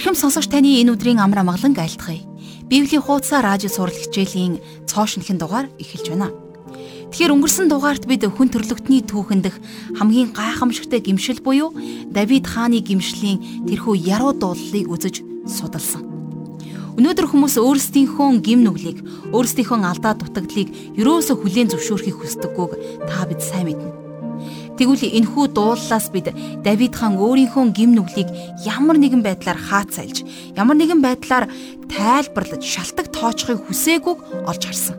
Ирхэм сонсогч таны энэ өдрийн амраа маглан айлтгая. Библийн хуудасаар радио сурал хичээлийн цоошинхэн дугаар эхэлж байна. Тэгэхээр өнгөрсөн дугаарт бид хүн төрлөختний түүхэндх хамгийн гайхамшигтай гимшил буюу Давид хааны гимшлийн тэрхүү яруу дуулалыг үзэж судалсан. Өнөөдөр хүмүүс өөрсдийнхөө гим нүглийг, өөрсдийнхөө алдаа дутагдлыг юроосо хүлээн зөвшөөрөхийг хүсдэггүйг та бид сайн мэднэ. Тэгвэл энэхүү дууллаас бид Давид хаан өөрийнхөө гим нүглийг ямар нэгэн байдлаар хаацайлж, ямар нэгэн байдлаар тайлбарлаж шалтак тоочхыг хүсээгүйг олж харсан.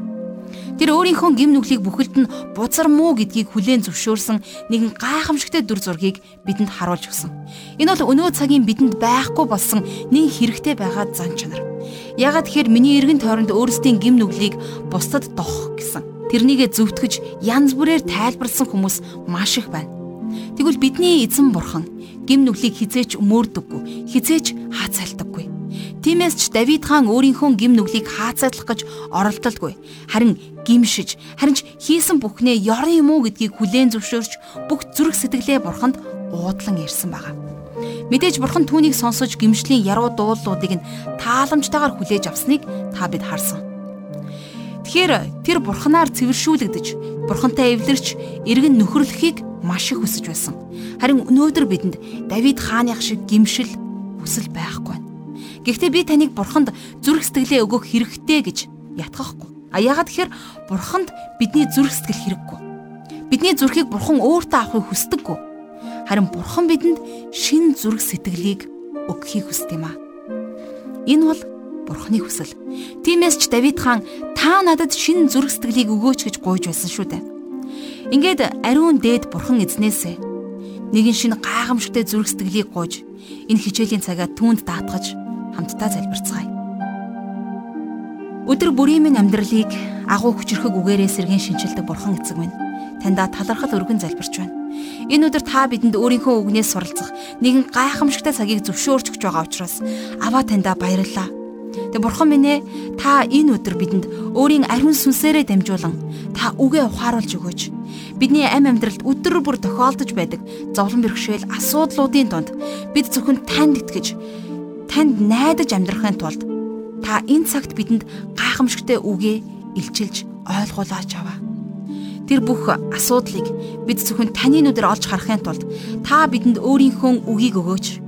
Тэр өөрийнхөө гим нүглийг бүхэлд нь бузар муу гэдгийг хүлээн зөвшөөрсөн нэгэн гайхамшигтай дүр зургийг бидэнд харуулж өгсөн. Энэ бол өнөө цагийн бидэнд байхгүй болсон нэг хэрэгтэй байгаа зан чанар. Ягаад тэгэхээр миний эргэн тойронд өөрсдийн гим нүглийг бусдад дох гэсэн тэрнийгэ зөвтгөж янз бүрээр тайлбарлсан хүмүүс маш их байна. Тэгвэл бидний эзэн бурхан гим нүглийг хизээч өмөрдөггүй, хизээч хаацайлдаггүй. Тиймээс ч Давид хаан өөрийнхөө гим нүглийг хаацайлах гэж оролдолгүй. Харин гимшиж, харин ч хийсэн бүхнээ ёрын юм уу гэдгийг хүлээн зөвшөөрч бүх зүрх сэтгэлээ бурханд уудлан ярьсан байгаа. Мэдээж бурхан түүнийг сонсож гимшлийн яруу дуулуудыг нь тааламжтайгаар хүлээж авсныг та бид харсан. Тэгэхээр тэр бурханаар цэвэршүүлэгдэж, бурхантай эвлэрч эргэн нөхөрлөхийг маш их хүсэж байсан. Харин өнөөдөр бидэнд Давид хааны шиг гимшил хүсэл байхгүй байна. Гэхдээ би таныг бурханд зүрх сэтгэлээ өгөх хэрэгтэй гэж ятгахгүй. А яагаад тэгэхээр бурханд бидний зүрх сэтгэл хэрэггүй. Бидний зүрхийг бурхан өөртөө авахыг хүсдэггүй. Харин бурхан бидэнд шин зүрх сэтгэлийг өгөхийг хүсдэг юм а. Энэ бол бурхны хүсэл. Тиймээс ч Давид хаан та надад шинэ зүрх сэтгэлийг өгөөч гэж гуйж байсан шүү дээ. Ингээд ариун дээд бурхан эзнээсээ нэгэн шинэ гайхамшигтай зүрх сэтгэлийг гуйж энэ хичээлийн цагаа түүнд даатгаж хамтдаа залбирцгаая. Өдөр бүрийн минь амьдралыг агуу хүчрхэг үгээрээ сэргэн шинчилдэг бурхан эцэг минь таньда талархал өргөн залбирч байна. Энэ өдөр та бидэнд өөрийнхөө үгнээс суралцах нэгэн гайхамшигтай цагийг зөвшөөрч өгч байгаа учраас аваа таньда баярлалаа. Тэг бурхан минь ээ та энэ өдөр бидэнд өөрийн ариун сүнсээрээ дамжуулан та үгээ ухааруулж өгөөч. Бидний амь амьдралд өдөр бүр тохиолдож байдаг зовлон бэрхшээл асуудлуудын донд бид зөвхөн танд итгэж танд найдаж амьдрахын тулд та энэ цагт бидэнд гайхамшигтай үгээ илчилж ойлгуулаач аваа. Тэр бүх асуудлыг бид зөвхөн таны нүдээр олж харахын тулд та бидэнд өөрийнхөө үгийг өгөөч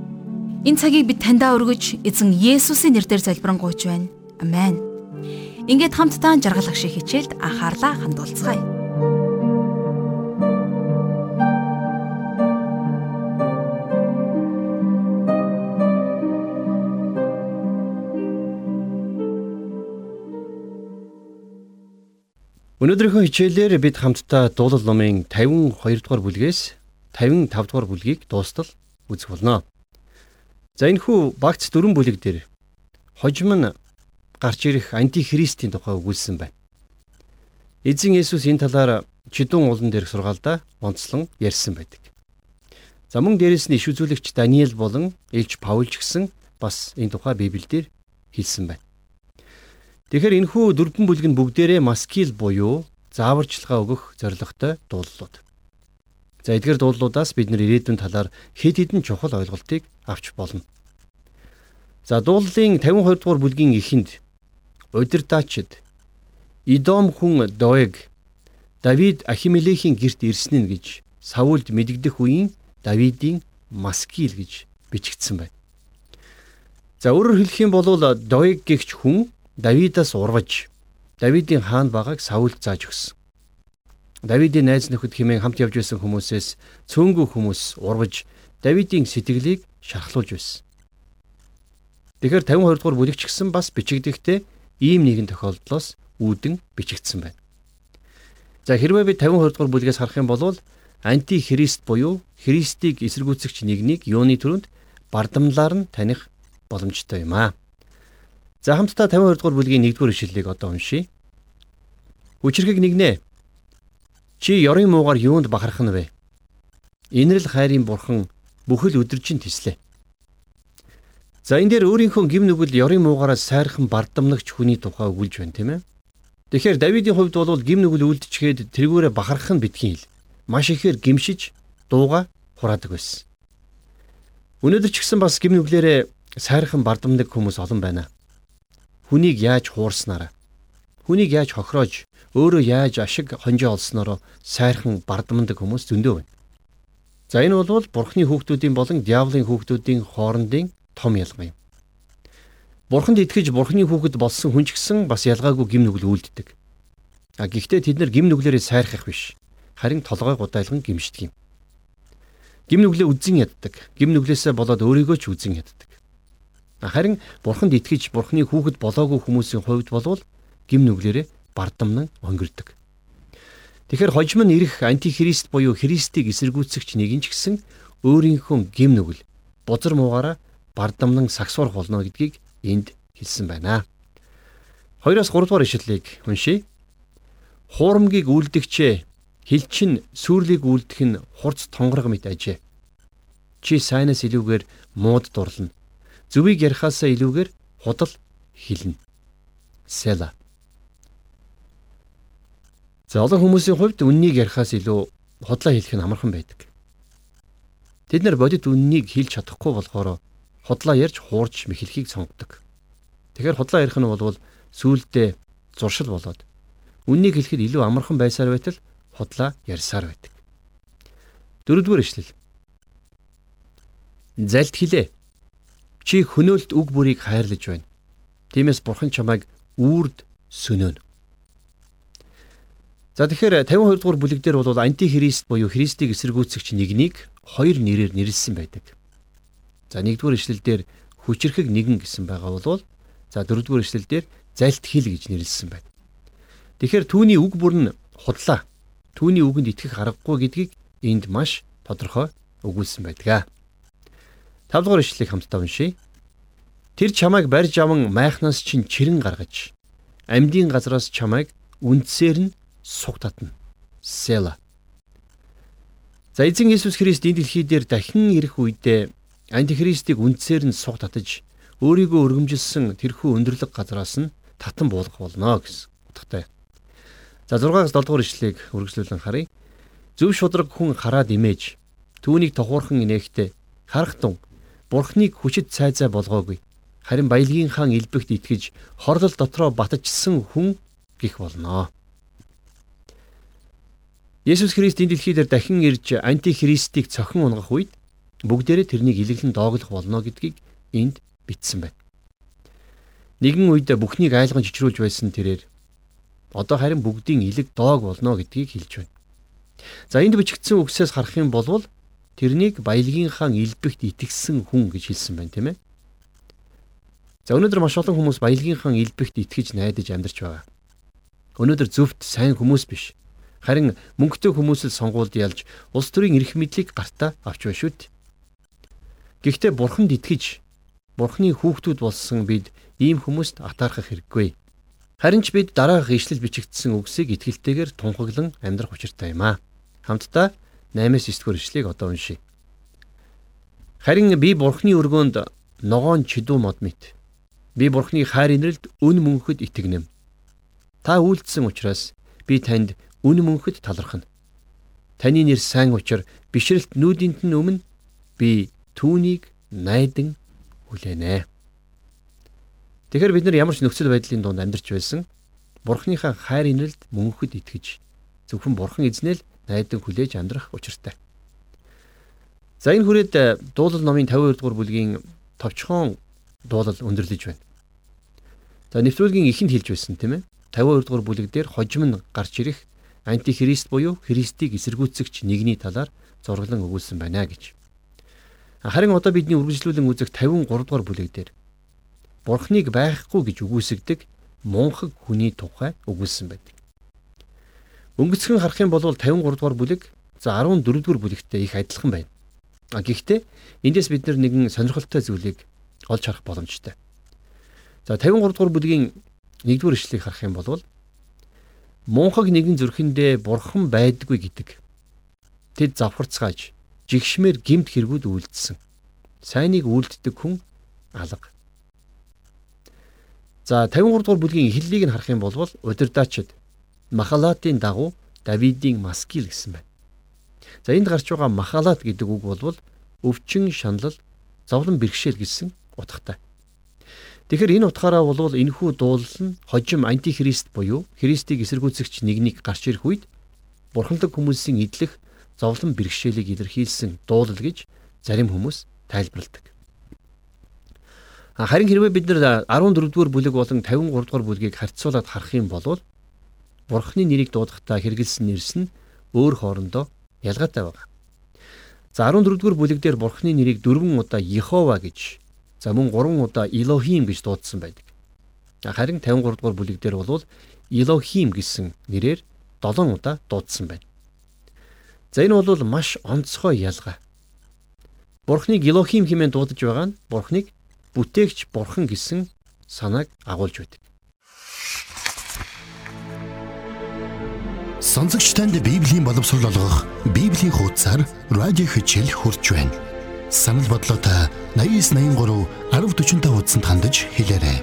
Энэ цагийг бид таньдаа өргөж эзэн Есүсийн нэрээр залбирanгуйч байна. Амен. Ингээд хамтдаа жаргалах шиг хичээлд анхаарлаа хандуулцгаая. Өнөөдрийнхөө хичээлээр бид хамтдаа дуулал номын 52 дугаар бүлгээс 55 дугаар бүлгийг дуустал үзэх болно. За энэ хүү багц дөрвөн бүлэг дээр хожим нь гарч ирэх антихристийн тухай өгүүлсэн байна. Эзэн Есүс энэ талаар чидүүн уулан дээрх сургаалдаа онцлон ярьсан байдаг. За мөн дээрэс нь иш үзүүлэгч Даниэл болон Илж Паул ч гэсэн бас энэ тухай Библиэлд хэлсэн байна. Тэгэхээр энэ хүү дөрвөн бүлэг нь бүгдээрээ маскил буюу зааварчилгаа өгөх зорилготой дуулууд. За эдгээр дуулуудаас бид нэр ирээдүйн талаар хэд хэдэн чухал ойлголтыг авч болно. За дууллын 52 дугаар бүлгийн эхэнд удирдаачид Идом хүн Доэг Давид Ахимелехийн герт ирсэн нь гэж Саулд мэдэгдэх үеийн Давидын маскил гэж бичигдсэн байна. За өөрөөр хэлэх юм бол Доэг гэгч хүн Давидаас урваж Давидын хаан багааг Саулд зааж өгсөн. Давидын найз нөхөд хэмээн хамт явж байсан хүмүүсээс цөөнгөө хүмүүс урвж Давидын сэтгэлийг шархлуулж байсан. Тэгэхээр 52 дугаар бүлэгч гисэн бас бичигдэхдээ ийм нэгэн тохиолдлоос үүдэн бичигдсэн байна. За хэрвээ би 52 дугаар бүлгээс харах юм бол анти христ буюу христийг эсэргүүцэгч нэгнийг юуны төрөнд бардамлаар нь таних боломжтой юм аа. За хамтдаа 52 дугаар бүлгийн 1-р ишлэлийг одоо уншийе. Хүчрхэг нэгнэ Чи ёрын муугаар юунд бахарх нь вэ? Инрэл хайрын бурхан бүхэл өдөржин тислээ. За энэ дээр өөрийнхөө гим нүгэл ёрын муугаараас сайрхан бардамнагч хүний тухай өгүүлж байна тийм ээ. Тэгэхээр Давидын хувьд бол гим нүгэл үлдчихэд тэргүүрээ бахарх нь битгий хэл. Маш ихээр гимшиж дууга хураадаг байсан. Өнөөдөр ч гэсэн бас гим нүглэрээ сайрхан бардамдаг хүмүүс олон байна. Хүнийг яаж хуурснараа Хүнийг яаж хохироож, өөрөө яаж ашиг хонжоо олснороо сайрхан бардамдаг хүмүүс зөндөө байна. За энэ бол Бурхны хүүхдүүдийн болон диаволын хүүхдүүдийн хоорондын том ялгаа юм. Бурханд итгэж Бурхны хүүхэд болсон хүн ч гэсэн бас ялгаагүй гим нүгэл үлддэг. А гэхдээ тэд нар гим нүглээрээ сайрхах биш. Харин толгой гудайлган гимшдэг юм. Гим нүглээ үзэн яддаг. Гим нүглээсээ болоод өөрийгөө ч үзэн яддаг. Харин Бурханд итгэж Бурхны хүүхэд болоогүй хүмүүсийн хувьд болвол гим нүглэрээ бардамнан өнгөрдөг. Тэгэхээр хожим нь ирэх антихрист буюу Христийг эсэргүүцэгч нэг нь ч гэсэн өөрийнхөө гим нүгэл бузар муугаараа бардамнан сагсуурах болно гэдгийг энд хэлсэн байна. 2-оос 3 дугаар ишлэлийг уншийе. Хуурамгийг үлдэгчээ хилчин сүрлийг үлдэх нь хурц тонгорго мэт ажээ. Чи сайнаас илүүгээр мууд дурлна. Зүвийг ярихаасаа илүүгээр худал хилнэ. Села За олон хүмүүсийн хувьд үннийг ярихаас илүү хотлоо хэлэх нь амархан байдаг. Тэд нар бодит үннийг хэлж чадахгүй болохоор хотлоо ярьж хуурж мэхлэхийг сонгодог. Тэгэхээр хотлоо ярих нь бол сүүлдээ зуршил болоод үннийг хэлэхэд илүү амархан байсаар байтал хотлоо ярьсаар байдаг. Дөрөвдүгээр ишлэл. Залт хилээ. Чи хөнөөлт үг бүрийг хайрлаж байна. Тиймээс бурхан чамайг үрд сөнөөнө. За тэгэхээр 52 дугаар бүлэг дээр бол антихрист буюу Христийг эсэргүүцэгч нэгнийг хоёр нэрээр нэрлсэн байдаг. За нэгдүгээр ишлэл дээр хүчрэхэг нэгэн гэсэн байгаа бол за дөрөвдүгээр ишлэл дээр залт хил гэж нэрлсэн байна. Тэгэхээр түүний үг бүр нь худлаа. Түүний үгэнд итгэх аргагүй гэдгийг энд маш тодорхой өгүүлсэн байдаг. 5 дугаар ишлэлийг хамтдаа уншийе. Тэр чамайг барьж аван майхнаас чинь чирэн гаргаж амьдын газраас чамайг үндсээр нь суг татна. Села. За эзэн Иесус Христ энэ дэлхий дээр дахин ирэх үедээ антихристийг үндсээр нь суг татаж өөрийгөө өргөмжилсөн тэрхүү өндөрлөг газараас нь татан буулгах болно гэсэн утгатай. За 6-аас 7 дугаар ишлэгийг үргэлжлүүлэн харъя. Зөв шудраг хүн хараад имэж түүнийг тохуурхан инээхдээ харах тун бурхныг хүчит цайзаа болгоогүй. Харин баялагын хаан элбэгт итгэж хорлол дотроо батжсан хүн гих болно. Есүс Христ энэ дэлхий дээр дахин ирж антихристийг цохин унгах үед бүгдээрээ тэрнийг илэглэн дооглох болно гэдгийг энд бичсэн байна. Нэгэн үед бүхнийг айлган чичрүүлж байсан тэрээр одоо харин бүгдийн илэг доог болно гэдгийг хэлж байна. За энд бичигдсэн үгсээс харах юм бол тэрнийг баялагынхаа элбэгт итгэсэн хүн гэж хэлсэн байна тийм ээ. За өнөөдөр маш олон хүмүүс баялагынхаа элбэгт итгэж найдаж амьдарч байгаа. Өнөөдөр зөвхт сайн хүмүүс биш Харин мөнгөтэй хүмүүсэл сонгуульд ялж улс төрийн эрх мэдлийг гартаа авч байна шүү дээ. Гэхдээ бурханд итгэж бурхны хүүхдүүд болсон бид ийм хүмүүст атаархах хэрэггүй. Харин ч бид дараах ишлэл бичигдсэн үгсийг итгэлтэйгээр тунхаглан амьдрах учиртай юм аа. Хамтдаа 8-9 дэх ишлэгийг одоо уншийе. Харин би бурхны өргөөнд ногоон чидүү мод мэт. Би бурхны хайр инрэлд өн мөнхөд итгэнэм. Та үйлдсэн учраас би танд үн мөнхөд талархна. Таны нэр сайн учир бишрэлт нүүдийнт нь өмнө би түүнийг найдан хүлээнэ. Тэгэхээр бид нар ямар ч нөхцөл байдлын дунд амьдарч байсан Бурхныхаа хайр инрэлд мөнхөд итгэж зөвхөн Бурхан эзнэл найдан хүлээж амьдрах учиртай. За энэ хүрээд э, дуулал номын 52 дугаар бүлгийн товчхон дуулал өндөрлөж байна. За нэвтрүүлгийн ихэнд хэлж байсан тийм ээ. 52 дугаар бүлэг дээр хожим нь гарч ирэх антихрист буюу Христийг эсэргүүцэгч нэгний талаар зураглан өгүүлсэн байна гэж. Харин одоо бидний үргэлжлүүлэн үзэх 53 дугаар бүлэг дээр Бурхныг байхгүй гэж үгүйсгдэг мунхаг хүний тухай өгүүлсэн байдаг. Өнгөцгөн харах юм бол 53 дугаар бүлэг за 14 дугаар бүлэгтэй их адилхан байна. А гэхдээ эндээс бид нэгэн сонирхолтой зүйлийг олж харах боломжтой. За 53 дугаар бүлгийн 1-р ишлэгийг харах юм бол мунхаг нэгэн зүрхэндээ бурхан байдгүй гэдэг. Тэд завхарцгааж жигшмээр гимт хэрэгүүд үйлдсэн. Сайныг үйлддэг хүн алга. За 53 дугаар бүлгийн эхлэлийг нь харах юм бол удирдаачид Махалатын дагуу Давидын маскил гэсэн байна. За энд гарч байгаа Махалат гэдэг үг бол өвчин шаналл зовлон бэрхшээл гэсэн утгатай. Тэгэхээр энэ утгаараа бол энэхүү дуулал нь хожим антихрист буюу Христийг эсэргүүцэгч нэгнийг гарч ирэх үед бурханлаг хүмүүсийн идэлх зовлон бэрхшээлийг илэрхийлсэн дуулал гэж зарим хүмүүс тайлбарладаг. Харин хэрвээ бид нар 14 дугаар бүлэг болон 53 дугаар бүлгийг харьцуулаад харах юм бол Бурхны нэрийг дуудахдаа хэрэгэлсэн нэрс нь өөр хоорондоо ялгаатай байна. За 14 дугаар бүлэг дээр Бурхны нэрийг дөрвөн удаа Йехова гэж За мөн 3 удаа Илохим гэж дуудсан байдаг. Харин 53 дугаар бүлэг дээр бол Илохим гэсэн нэрээр 7 удаа дуудсан байна. За энэ бол маш онцгой ялгаа. Бурхныг Илохим хэмээн дуудаж байгаа нь Бурхныг бүтээгч Бурхан гэсэн санааг агуулж байдаг. Сонсогч танд Библийн боловсрол олгох Библийн хуудасар радио хичээл хурж байна санал бодлоотой 8983 1045 хуудсанд хандаж хэлээрэй.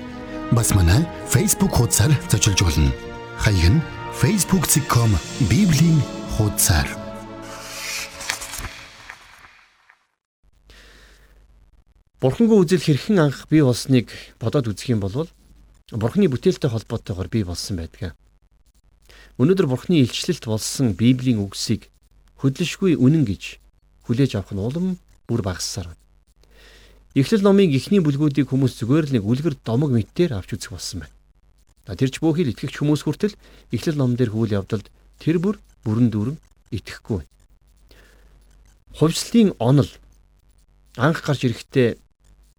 Бас манай Facebook хуудасаар зочилж болно. Хаяг нь facebook.com bibлийн хуудасаар. Бурхангүй үзэл хэрхэн анх бий болсныг бодоод үзэх юм бол Бурхны бүтээлтэй холбоотойгоор бий болсон байдаг. Өнөөдөр Бурхны илчлэлт болсон Библийн үгсийг хөдлөшгүй үнэн гэж хүлээж авах нь улам бүр багассаар байна. Эхлэл номын эхний бүлгүүдийг хүмүүс зүгээр л нэг үлгэр домог мэтээр авч үзэх болсон байна. Тэр ч бүхий л итгэгч хүмүүс хүртэл эхлэл ном дээр хүл явдалд тэр бүр бүрэн дүүрэн итгэхгүй байна. Хувьслын онол анх гарч ирэхдээ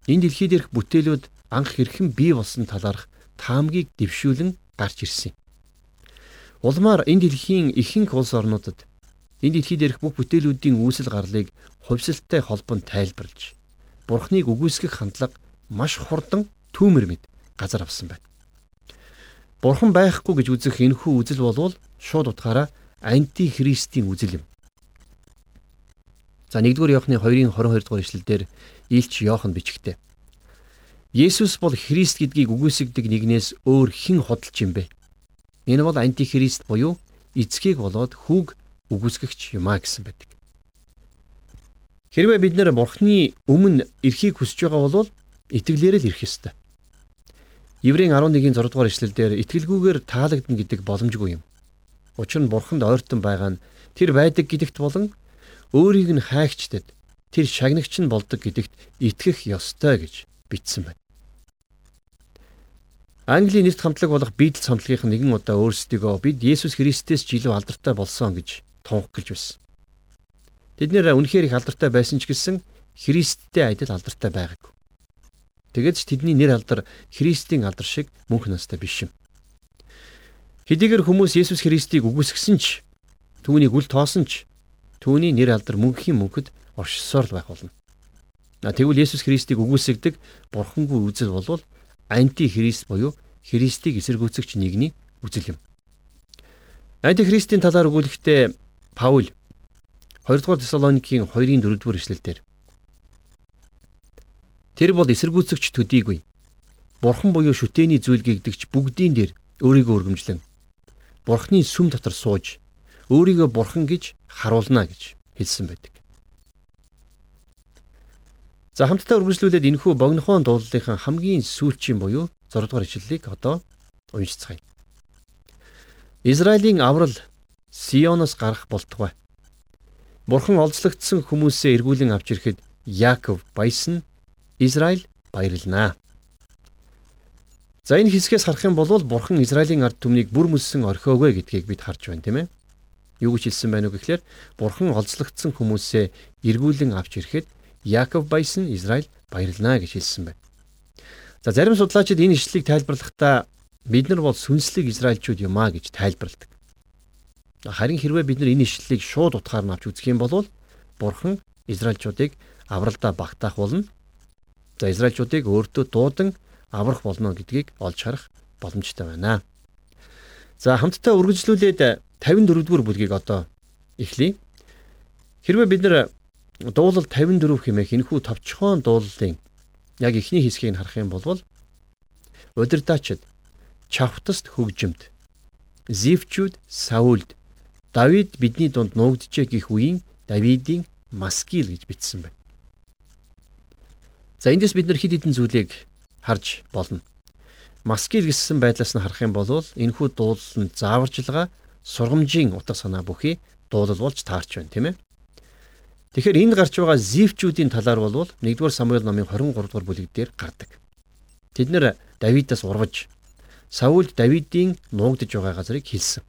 энэ дэлхий дээрх бүтээлүүд анх хэрхэн бий болсон талаарх таамгийг дэвшүүлэн гарч ирсэн. Улмаар энэ дэлхийн ихэнх улс орнуудад энэ дэлхий дээрх бүх бүтээлүүдийн үүсэл гарлыг хувьсалтай холбонд тайлбарлаж Бурхныг үгүйсгэх хандлага маш хурдан түүмэр мэд газар авсан байна. Бурхан байхгүй гэж үзэх энэхүү үзэл болвол шууд утгаараа анти христийн үзэл юм. За 1-р Иохны 2-ын 22 дугаар ишлэлдэр Илч Иохан бичгтээ. Есүс бол Христ гэдгийг үгүйсгдэг нэгнээс өөр хэн хөдөлж юм бэ? Энэ бол анти христ буюу эцгийг болоод хүүг үгүйсгэгч юмаа гэсэн байдаг. Хэрвээ бид нэр бурхны өмнө эрхийг хүсэж байгаа бол итгэлээр л ирэх ёстой. Еврейн 11-ийн 6 дугаар ишлэлдэр итгэлгүйгээр таалагдана гэдэг боломжгүй юм. Учир нь бурханд ойртон байгаа нь тэр байдаг гэдэгт болон өөрийг нь хайгчдад тэр шагнагч нь болдог гэдэгт итгэх ёстой гэж бичсэн байна. Английн нэрт хамтлаг болох Библи хамтлагийнх нэгэн удаа өөрсдийгөө бид Есүс Христээс ч илүү алдартай болсон гэж тунхаглаж байсан. Тэд нэр үнэхээр их алдартай байсан ч гэсэн Христтэй адил алдартай байгаагүй. Тэгээд ч тэдний нэр алдар Христийн алдар шиг мөнх настай биш юм. Хэдийгээр хүмүүс Есүс Христийг үгүйсгсэн ч түүнийг үл тоосон ч түүний нэр алдар мөнхийн мөнхөд оршсоор л байх болно. Тэгвэл Есүс Христийг үгүйсгдэг бурхангүй үзэл болвол анти Христ буюу Христийг эсэргүүцэгч нэгний үзэл юм. Анти Христийн талаар өгүүлэхдээ Паул 2 дугаар Тесалоникийн 2-ын 4 дугаар эшлэлдэр Тэр бол эсэргүүцэгч төдийгүй. Бурхан буюу шүтээний зүйл гэгдэгч бүгдийн дээр өөрийгөө өргөмжлөн Бурханы сүм дотор сууж өөрийгөө бурхан гэж харуулна гэж хэлсэн байдаг. За хамтдаа үргэлжлүүлээд энэхүү богинохон дуулалынхаа хамгийн сүүлчийн буюу 6 дугаар ишлэлийг одоо уншицгаая. Израилийн аврал Сионоос гарах болтугай. Бурхан олзлогдсон хүмүүсээ эргүүлэн авч ирэхэд Яаков баясна, Израиль баярлнаа. За энэ хэсгээс харах юм бол Бурхан Израилийн ард түмнийг бүр мөссөн орхиогоо гэдгийг бид харж байна, тийм ээ. Юу гэж хэлсэн байна уу гэхээр Бурхан олзлогдсон хүмүүсээ эргүүлэн авч ирэхэд Яаков баясна, Израиль баярлнаа гэж хэлсэн байна. За зарим судлаачид энэ ишлэлийг тайлбарлахдаа бид нар бол сүнслэг Израильчууд юм а гэж тайлбарладаг. Харин хэрвээ бид нар энэ ишлэлийг шууд утгаар нь авч үзэх юм бол Бурхан Израильчуудыг авралдаа багтаах болно. За Израильчуудыг өөртөө дуудан аврах болно гэдгийг олж харах боломжтой байна. За хамтдаа үргэлжлүүлээд 54 дугаар бүлгийг одоо эхлэе. Хэрвээ бид нар дуулал 54 хэмээх энэхүү товчхон дуулалын яг эхний хэсгийг харах юм бол удирдаачид чавтаст хөгжимд зивчүүд Саулд Давид бидний дунд нуугджээ гэх үеийн Давидын маскил гэж бичсэн байна. За эндээс бид нар хид хідэн зүйлийг харж болно. Маскил гэсэн байдлаас нь харах юм бол энэхүү дуулал нь зааварчилгаа сургамжийн утга санаа бүхий дуулал болж таарч байна тийм ээ. Тэгэхээр энд гарч байгаа зивчүүдийн талаар бол 1-р Самуэль номын 23 дугаар бүлэг дээр гардаг. Тэд нэр Давидаас урваж Саулд Давидын нуугдж байгаа газрыг хэлсэн.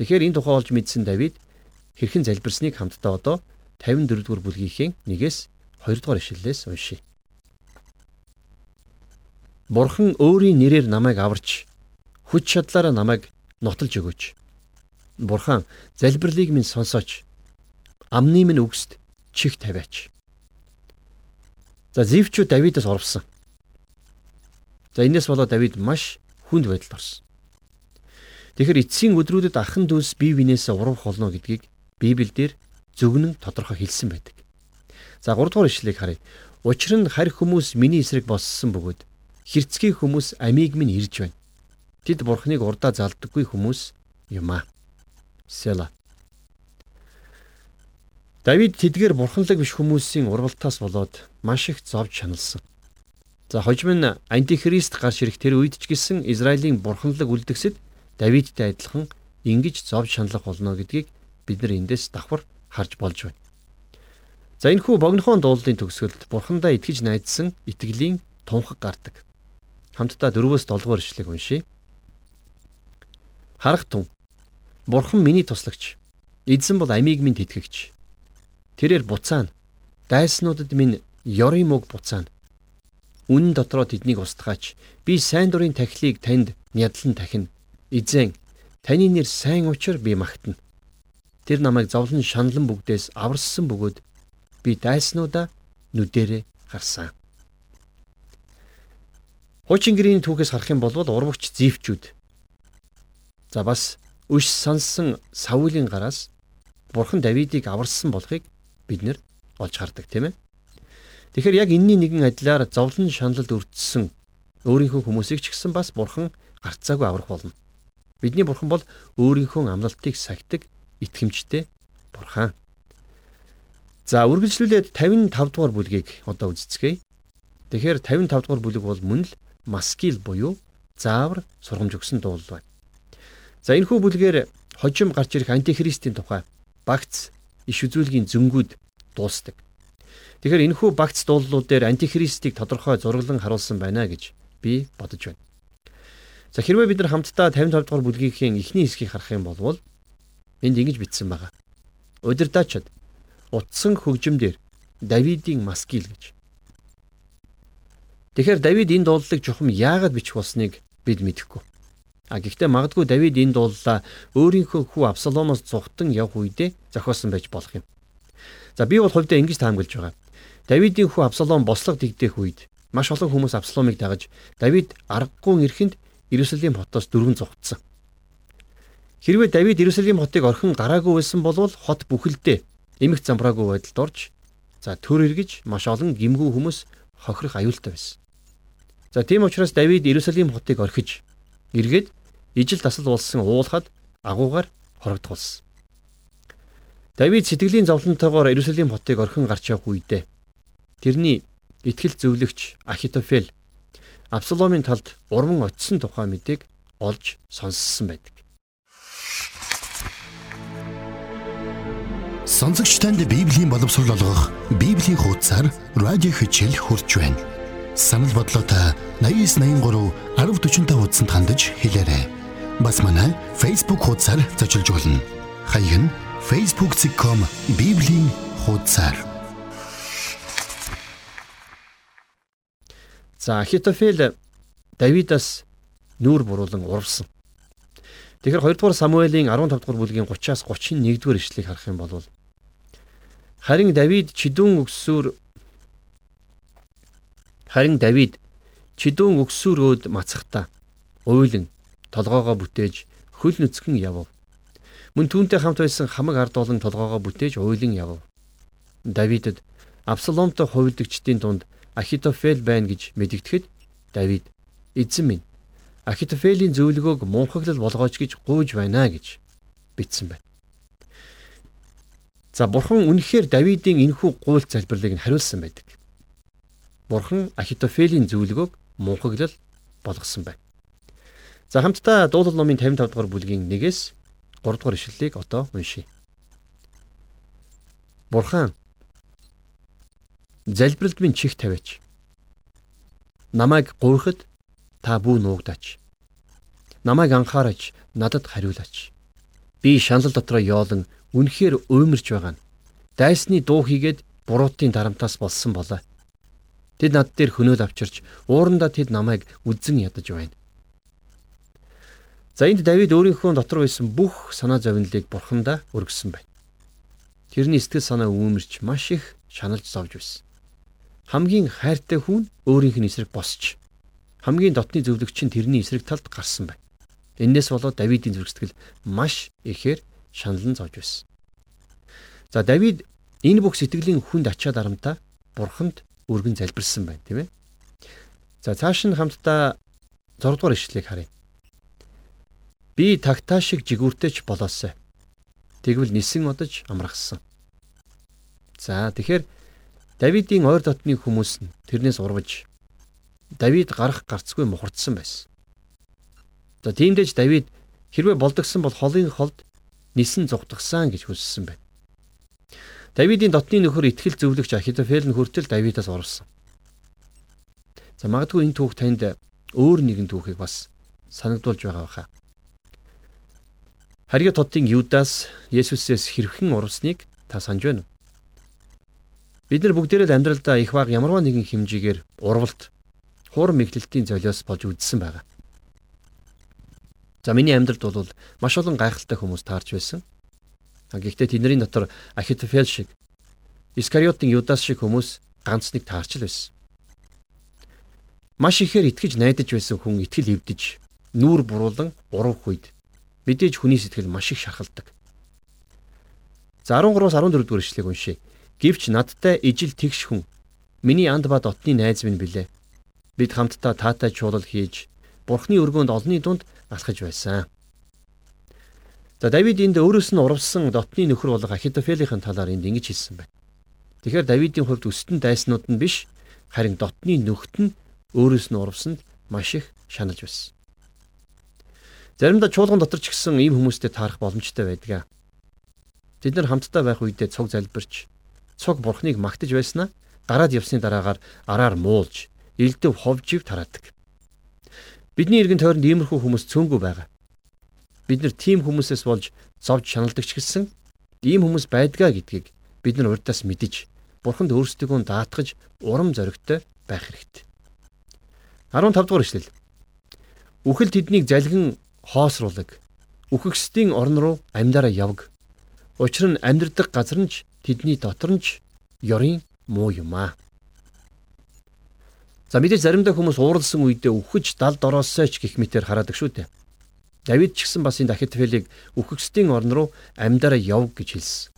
Тэгэхээр энэ тухай олж мэдсэн Давид хэрхэн залбирсныг хамтдаа одоо 54 дугаар бүлгийнхээ 1-ээс 2 дугаар ишлэлээс уншийе. Бурхан өөрийн нэрээр намайг аварч хүч чадлаараа намайг нотолж өгөөч. Бурхан залбирлыг минь сонсооч. Амны минь үгсд чих тавиач. За зэвчүү Давидаас орвсон. За энэс болоод Давид маш хүнд байдалд орсон. Тэгэхээр эцсийн өдрүүдэд ахын дүүс бие биенээсээ урах болно гэдгийг Библиэлд зөвгнөн тодорхой хэлсэн байдаг. За 3 дугаар ишлэгийг харъя. Учир нь харь хүмүүс миний эсрэг боссон бөгөөд хэрцгий хүмүүс амийг минь ирж байна. Тэд бурхныг урдаа залдаггүй хүмүүс юм аа. Села. Давид тэдгээр бурханлаг биш хүмүүсийн ургалтаас болоод маш их зовж шаналсан. За хожим нь антихрист гарч ирэх тэр үед ч гэсэн Израилийн бурханлаг үлдгэсэд Давидтай адилхан ингэж зовж шаналх болно гэдгийг бид нар эндээс давхар харж болж байна. За энэ хүү богинохон дуулын төгсгөлд бурхандаа итгэж найдсан итгэлийн тунхаг гардаг. Хамтдаа 4-өөс 7 дугаар ишлэгийг уншийе. Харах тун Бурхан миний туслагч. Эзэн бол амийг минь тэтгэгч. Тэрээр буцаана. Дайснуудад минь ёрын мөг буцаана. Үнэн дотроо тэднийг устгаач. Би сайн дурын тахилыг танд нядлан тахина. Эзэн таны нэр сайн учир би магтана. Тэр намайг зовлон шаналн бүгдээс аварссан бөгөөд би дайснуудаа нүдэрэ гарсан. Хуучин гэрийн түүхээс харах юм бол урвагч зэвчүүд. За бас Өш сансан Саулийн гараас Бурхан Давидыг аварсан болохыг бид нэр олж хардаг тийм ээ. Тэгэхээр яг энэний нэгэн адилаар зовлон шаналлд өртсөн өөрийнхөө хүмүүсийг ч гэсэн бас Бурхан гарцаагүй аврах болно. Бидний Бурхан бол өөрийнхөө амлалтыг сахидаг итгэмжтэй Бурхан. За үргэлжлүүлээд 55 дугаар бүлгийг одоо үздэцгээе. Тэгэхээр 55 дугаар бүлэг бол мөн л маскил буюу заавар сургамж өгсөн дуулал байна. За энэ хүү бүлгээр хожим гарч ирэх антихристийн тухай багц иш үзүүлгийн зөнгүүд дуустдаг. Тэгэхээр энэ хүү багц дуулууд дээр антихристийг тодорхой зураглан харуулсан байна гэж би бодож байна. За хэрвээ бид нар хамтдаа 55 дугаар бүлгийн эхний хэсгийг харах юм бол энд ингэж бичсэн байгаа. Удирдаачид утсан хөгжимдөр Давидын маскил гэж. Тэгэхээр Давид энэ дуулалыг чухам яагаад бичих болсныг бид мэдэхгүй. А гэхдээ магадгүй Давид энэ дууллаа өөрийнхөө хүү Абсаломоос зүхтан явх үедээ зохиосон байж болох юм. За би бол хувьдаа ингэж таамаглаж байгаа. Давидын хүү Абсалом бослого дэгдэх үед маш олон хүмүүс Абсаломыг дагаж Давид аргагүй эрхэнд Иерусалим хотоос дөрвөн зугтсан. Хэрвээ Давид Иерусалим хотыг орхин гараагүй байсан бол хот бүхэлдээ эмх замбраагүй байдалд орж за төр эргэж маш олон гимгүү хүмүүс хохирох аюултай байсан. За тийм учраас Давид Иерусалим хотыг орхиж эргээд ижил тасал болсон уулахад агуугаар хорогдголсон. Давид сэтгэлийн зовлонтойгоор Иерусалим хотыг орхин гарч явах үедээ тэрний итгэл зөвлөгч Ахитофел Абсаломын талд урман очисон тухай мэдээг олж сонссон байдаг. Сонсогч танд Библийн боловсрол олгох Библийн хуудасар радио хичээл хурж байна. Санал бодлоотой 8983 1045 хуудсанд хандаж хэлээрэй. Бас манай Facebook хуудасаар зочилж болно. Хаяг нь facebook.com bibлийн хуудасаар. За Ахитофел Давидаас нүүр буруулан урвсан. Тэгэхээр 2 дугаар Самуэлийн 15 дугаар бүлгийн 30-аас 31 дугаар ишлэгийг харах юм бол харин Давид чидүүн өксөөр харин Давид чидүүн өксөөрөөд мацахта уйлан толгоогоо бүтээж хөл нүцгэн явв. Мөн түүнтэй хамт байсан хамаг ард олон толгоогоо бүтээж уйлан явв. Давидэд Абсаломтой хувилдагчдын дунд Ахитофел байна гэж мэдэгдэхэд Давид эзэн минь Ахитофелийн зөвлөгөөг мунхаглал болгооч гэж гуйж байна гэж бичсэн байна. За бурхан үнэхээр Давидын энэхүү гуйлт залбирлыг нь хариулсан байдаг. Бурхан Ахитофелийн зөвлөгөөг мунхаглал болгосон байна. За хамтдаа дуулал номын 55 дугаар бүлгийн 1-ээс 3 дугаар ишлэлийг одоо уншийе. Бурхан залбиралд минь чих тавиач. Намайг гуйхад та бүү нуугдаач. Намайг анхаараж надад хариулаач. Би шанал дотроо yoолон үнэхээр уймарч байгаа нь. Дайсны дуу хийгээд буруутын дарамтаас болсон болоо. Тэд над дээр хөнөөл авчирч уурандаа тэд намайг үдзэн ядаж байна. За энд Давид өөрийнхөө дотор байсан бүх санаа зовнилыг бурхандаа өргөсөн байна. Тэрний сэтгэл санаа үүмэрч маш их шаналж зовж байсан. Хамгийн хайртай хүн өөрийнх нь эсрэг босч хамгийн дотны зөвлөгч нь тэрний эсрэг талд гарсан байна. Эннээс болоод Давидын зүрхсэтгэл маш ихээр шаналн зовж байсан. За Давид энэ бүх сэтгэлийн хүнд ачаад арамта бурханд өргөн залбирсан байна, тийм ээ. За цааш нь хамтдаа 6 дугаар ишлэлийг харъя. Би тагтаа шиг жигүүртэйч болоосай. Тэгвэл нисэн одож амрахсан. За тэгэхээр Давидын ойр дотны хүмүүс нь тэрнээс урвж Давид гарах гарцгүй мухардсан байсан. За тиймдээж Давид хэрвээ болдгсон бол холын холд нисэн зугтгсан гэж хүссэн байна. Давидын дотны нөхөр итгэл зөвлөгч Ахитофел нь хүртэл Давидаас урвсан. За магадгүй энэ түүх танд өөр нэгэн түүхийг бас санагдуулж байгаа баха. Харьяа тодтын Юдас Есүсээс хэрхэн урвсныг та санаж байна уу? Бид нар бүгдээрээ л амьдралдаа их баг ямарваа нэгэн хэмжээгээр урвалт, хуур мэглэлтийн золиос болж үдсэн байгаа. За миний амьдралд бол маш олон гайхалтай хүмүүс таарч байсан. Гэхдээ тэдний дотор Ахитофел шиг, Искариотын Юдас шиг хүмүүс ганц нэг таарч л байсан. Маш ихээр итгэж найдаж байсан хүн итгэл эвдэж, нүүр буруулан урах үед Мэдээж хүний сэтгэл маш их шархалдаг. За 13-аас 14 дугаар ишлэгийг уншъя. Гэвч надтай ижил тэгш хүн миний анд ба дотны найз минь билээ. Бид хамтдаа таатай чуулал хийж Бурхны өргөөнд олонний дунд алхаж байсан. За Давид энд өөрөөс нь урвсан дотны нөхөр болох Ахитофелийнхэн талаар энд ингэж хэлсэн байна. Тэгэхээр Давидын хувьд өстөн дайснууд нь биш харин дотны нөхд нь өөрөөс нь урвсанд маш их шаналж байсан. Заримдаа чуулган дотор ч гэсэн ийм хүмүүстэй таарах боломжтой байдаг. Бид нар хамтдаа байх үедээ цог залбирч, цог бурхныг магтаж байснаа гараад явсны дараагаар араар муулж, элдэв ховжив тараадаг. Бидний иргэн тойронд иймэрхүү хүмүүс цөөнгүй байгаа. Бид нар тийм хүмүүсээс болж зовж шаналдаг ч гэсэн ийм хүмүүс байдгаа гэдгийг бид нар урдаас мэдэж, бурханд өөрсдийгөө даатгаж урам зоригтой байх хэрэгтэй. 15 дугаар эшлэл. Үхэл тэднийг залгин хоосруулаг. Үхэгсдийн орн руу амьдараа явг. Учир нь амьдрдаг газар нь ч тэдний дотор нь ч ёрын муу юм аа. За мэдээж заримдаа хүмүүс ууралсан үедээ үхэж далд ороосоо ч гих мэтэр хараадаг шүү дээ. Давид ч гэсэн бас энэ Ахитофелийг үхэгсдийн орн руу амьдараа яв гэж хэлсэн.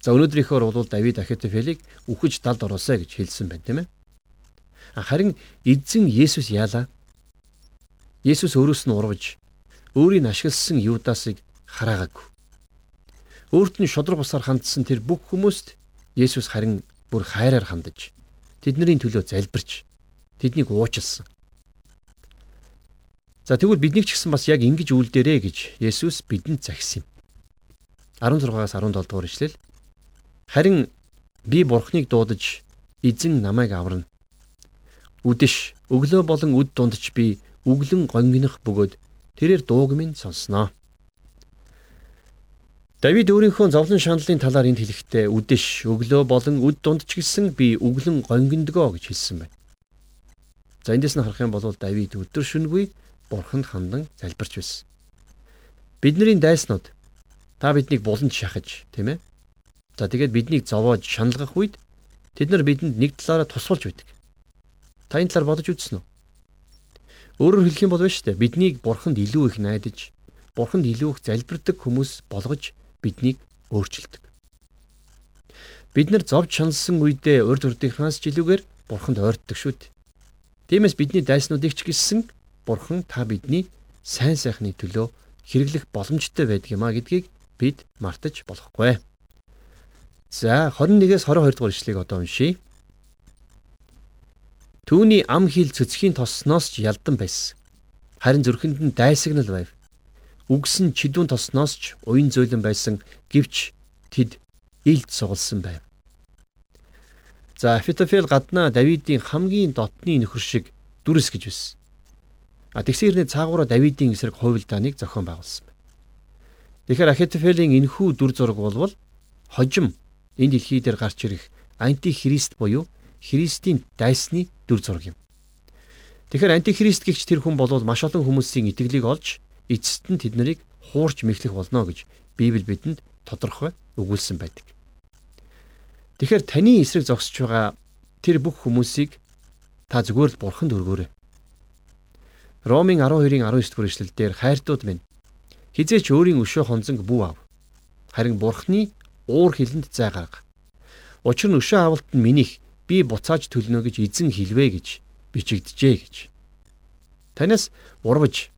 За өнөөдрийнхөөр бол Давид Ахитофелийг үхэж далд ороосоо гэж хэлсэн байна тийм ээ. Харин эзэн Есүс яалаа? Есүс өөрөөс нь урвж өөрийг ашигласан Юдасыг хараагааг. Өөрт нь шодрог бусаар хандсан тэр бүх хүмүүст Есүс харин бүр хайраар хандаж тэдний төлөө залбирч тэднийг уучлсан. За тэгвэл биднийг ч гэсэн бас яг ингэж үйлдээрэ гэж Есүс бидэнд загсан юм. 16-аас 17 дугаар ишлэл. Харин би бурхныг дуудаж эзэн намайг аварна. Үдэш өглөө болон үд дундч би үглэн гонгинох бөгөөд тэрээр дууг минь сонсноо. Давид өөрийнхөө зовлон шаналлын талаар энд хэлэхдээ үдэш өглөө болон үд дунд ч гэсэн би үглэн гонгиндгоо гэж хэлсэн байна. За эндээс нь харах юм бол Давид өдөр шөнөгүй бурханд хандан залбирч байсан. Бидний дайснууд та биднийг буланд шахаж, тийм ээ? За тэгээд биднийг зовоож шаналгах үед тэд нар бидэнд нэг талаараа тусалж байдаг. Та энэ талаар бодож үзсэн үү? Өөрөөр хэлэх юм бол биш үү? Биднийг бурханд илүү их найдаж, бурханд илүү их залбирдаг хүмүүс болгож биднийг өөрчилдөг. Бид нар зовж шансан үедээ урд урдынхаас ч илүүгээр бурханд ойртдог шүү дээ. Тиймээс бидний дайснуудыг ч гисэн бурхан та бидний сайн сайхны төлөө хэрэглэх боломжтой байдаг юм а гэдгийг бид мартаж болохгүй. За 21-с 22 дугаар ишлэгийг одоо уншийе. Түүний ам хил цэцгийн тосноос ч ялдан байсан. Харин зүрхэнд нь дайсагнал байв. Үгсэн чидүүн тосноос ч уян зөөлөн байсан гэвч тэд илд сугалсан байв. За Афитофел гаднаа Давидын хамгийн дотны нөхөр шиг дүрс гэж байсан. А тэгсэн хэрнээ цаагаараа Давидын эсрэг хувилдааныг зохион байгуулсан байна. Тэгэхээр Ахитофелийн энэхүү дүр зураг болвол хожим энэ дэлхий дээр гарч ирэх антихрист буюу Христийн дайсны дүр зураг юм. Тэгэхээр антихрист гихч тэр хүн болвол маш олон хүмүүсийн итгэлийг олж эцэст нь тэднийг хуурч мэхлэх болно гэж Библи бидэнд тодорхой өгүүлсэн байдаг. Тэгэхээр таны эсрэг зогсож байгаа тэр бүх хүмүүсийг та зүгээр л бурханд өргөөрэй. Ромын 12-ын 19 дугаар эшлэлдэр хайртууд минь хизээч өөрийн өшөө хонзонг бүү ав. Харин бурхны уур хилэнд зай гарга. Учир нь өшөө авалт нь минийх би буцааж төлнө гэж эзэн хэлвэ гэж бичигдэжээ гэж. Танаас урвж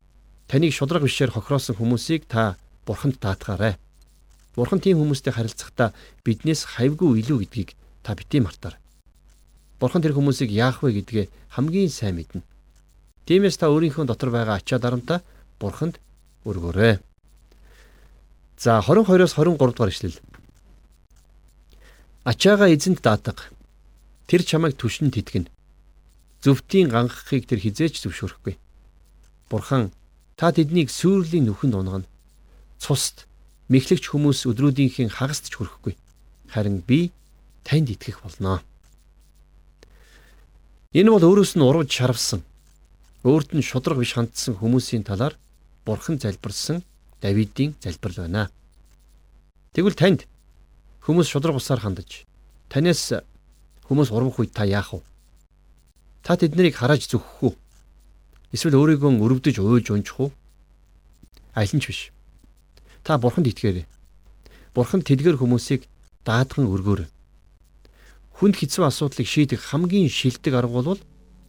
таныг шудраг бишээр хохироосон хүмүүсийг та бурханд даатгаарай. Бурхан тийм хүмүүстэй харилцахдаа биднээс хавьгүй илүү гэдгийг та бити мартаар. Бурхан тэр хүмүүсийг яах вэ гэдгээ хамгийн сайн мэднэ. Тиймээс та өөрийнхөө дотор байгаа ачаа дарамтаа бурханд өргөөрэй. За 22-оос 23 дугаар ишлэл. Ачаага эзэнт даатга Тэр чамайг түшин тэтгэн. Зөвтийн ганхахыг тэр хизээч зөвшөөрөхгүй. Бурхан та тэднийг сүрлийн нүхэнд унгана. Цуст мэхлэгч хүмүүс өдрүүдийнхэн хагаст ч хүрэхгүй. Харин би танд итгэх болно. Энэ бол өөрөөс нь урвж шарвсан. Өөрт нь шудраг биш хандсан хүмүүсийн талаар Бурхан залбирсан Давидын залбирал байна. Тэгвэл танд хүмүүс шудраг усаар хандаж танаас Хүмүүс урвах үед та яах вэ? Та тэднийг хараж зүгэх үү? Эсвэл өөрийгөө өрөвдөж уйлж унжих уу? Аль нь ч биш. Та бурханд итгээрэй. Бурхан тэдгэр хүмүүсийг даадган өргөөрэй. Хүнд хэцүү асуудлыг шийдэх хамгийн шилдэг арга бол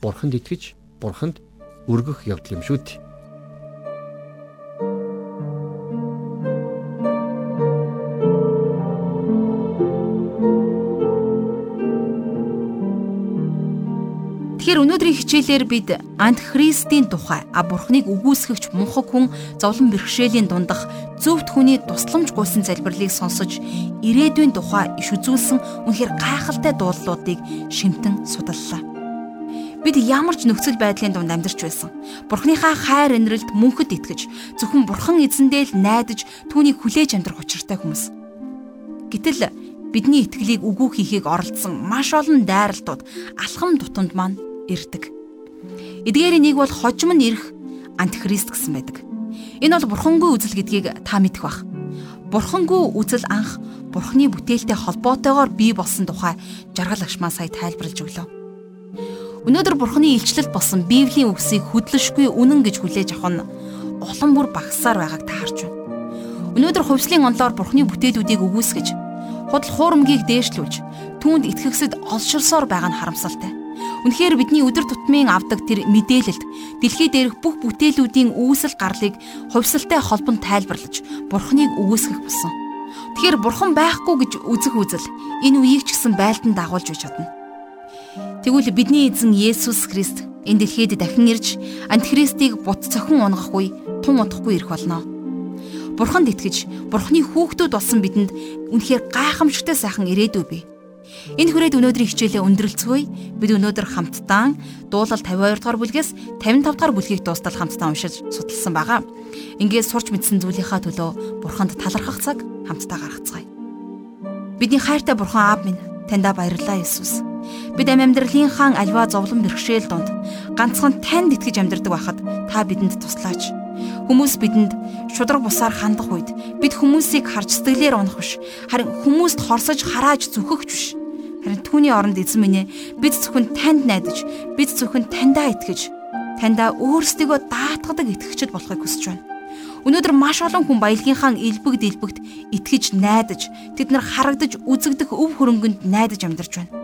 бурханд итгэж, бурханд өргөх явдал юм шүү дээ. Хичээлээр бид антихристийн тухай а бурхныг үгүйсгэгч мунхаг хүн зовлон бэрхшээлийн дундах зөвхт хүний тусламж гуйсан залбирлыг сонсож ирээдүйн тухай иш үзүүлсэн үнэхээр гайхалтай дуулуудыг шимтэн судаллаа. Бид ямар ч нөхцөл байдлын дунд амьдарч байсан. Бурхныхаа хайр инрэлд мөнхөд итгэж зөвхөн бурхан эзэндээ л найдаж түүнийг хүлээж амьдрах учиртай хүмүүс. Гэтэл бидний итгэлийг үгүй хийхийг оролдсон маш олон дайралтууд алхам тутамд маань ирдэг. Эдгээрийн нэг бол хожим нь ирэх антихрист гэсэн байдаг. Энэ бол бурхангүй үзэл гэдгийг та мэдэх бах. Бурхангүй үзэл анх бурхны бүтээлтэй холбоотойгоор бий болсон тухай жаргал агшмаа сая тайлбарлаж өглөө. Өнөөдөр бурхны илчлэлт болсон Библийн үгсийг хөдлөшгүй үнэн гэж хүлээж авах нь улам бүр багасаар байгааг та харж байна. Өнөөдөр хувьслын онлоор бурхны бүтээлүүдийг үгүйсгэж, худал хуурмгийг дээшлүүлж, түүнд итгэгсэд олширсоор байгаа нь харамсалтай. Үнэхээр бидний өдөр тутмын авдаг тэр мэдээлэлд дэлхий дээрх бүх бүтээлүүдийн үүсэл гарлыг хувьсалтай холбон тайлбарлаж Бурхныг үгүйсгэх болсон. Тэгэхээр Бурхан байхгүй гэж үзэх үзэл энэ үеийг ч гэсэн байлдан дагуулж байж чадна. Тэгвэл бидний эзэн Есүс Христ энэ дэлхийд дахин ирж антихристийг бут цохин унгахгүй тун удахгүй ирэх болно. Бурханд итгэж Бурхны хүүхдүүд болсон бидэнд үнэхээр гайхамшигтай сайхан ирээдүй бий. Энэ хүрээд өнөөдрийн хичээлээ өндөрлцгөөе. Бид өнөөдөр хамтдаа дуулал 52 дугаар бүлгээс 55 дугаар бүлгийг дуустал хамтдаа уншиж судалсан байгаа. Ингээд сурч мэдсэн зүйлийнхаа төлөө Бурханд талархах цаг хамтдаа гаргацгаая. Бидний хайртай Бурхан Аав минь таньда баярлалаа Иесус. Бид амь амьдралынхаа альва зовлон бэрхшээл донд ганцхан танд итгэж амьдардаг байхад та бидэнд туслаач. Хүмүүс бидэнд шудраг бусаар хандах үед бид хүмүүсийг харж сэтгэлээр унах биш харин хүмүүст хорсож харааж зүхэж биш Харин түүний оронд эзэн минь ээ бид зөвхөн танд найдаж, бид зөвхөн таньдаа итгэж, таньдаа өөрсдийгөө даатгадаг итгэгчд болохыг хүсэж байна. Өнөөдөр маш олон хүн баялагийнхаа элбэг дэлбэгт итгэж найдаж, тэд нар харагдаж үзэгдэх өв хөрөнгөнд найдаж амьдарч байна.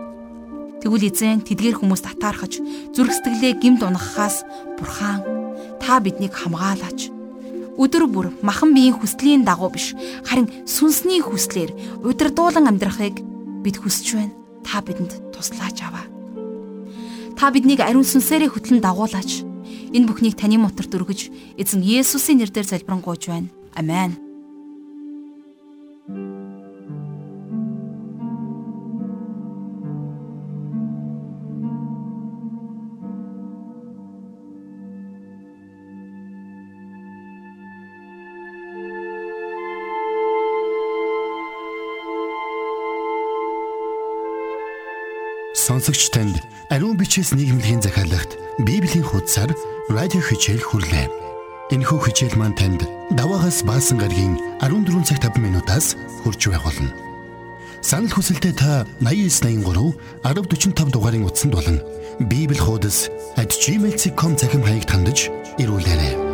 Тэгвэл эзэн тэдгээр хүмүүст татаархаж, зүрх сэтгэлээ гимд унахаас бурхан та биднийг хамгаалаач. Өдөр бүр махан биеийн хүслийн дагуу биш, харин сүнсний хүслээр удирдуулан амьдрахыг бид хүсэж байна та бидэнд туслаач аваа. Та биднийг ариун сүнсээрээ хөтлөн дагуулаач. Энэ бүхнийг таны моторт өргөж, эзэн Есүсийн нэрээр залбирanгуйж байна. Амен. Сонсогч танд ариун бичээс нийгэмлэгийн захиалагт Библийн хуудасаар радио хичээл хүрлээ. Энэхүү хичээл маань танд даваагаас баасан гарагийн 14 цаг 5 минутаас хүрч байх болно. Санал хүсэлтээ та 8983 1045 дугаарын утсанд болон Библи хуудас @gmail.com захим хаягт хандаж ирүүлээрэй.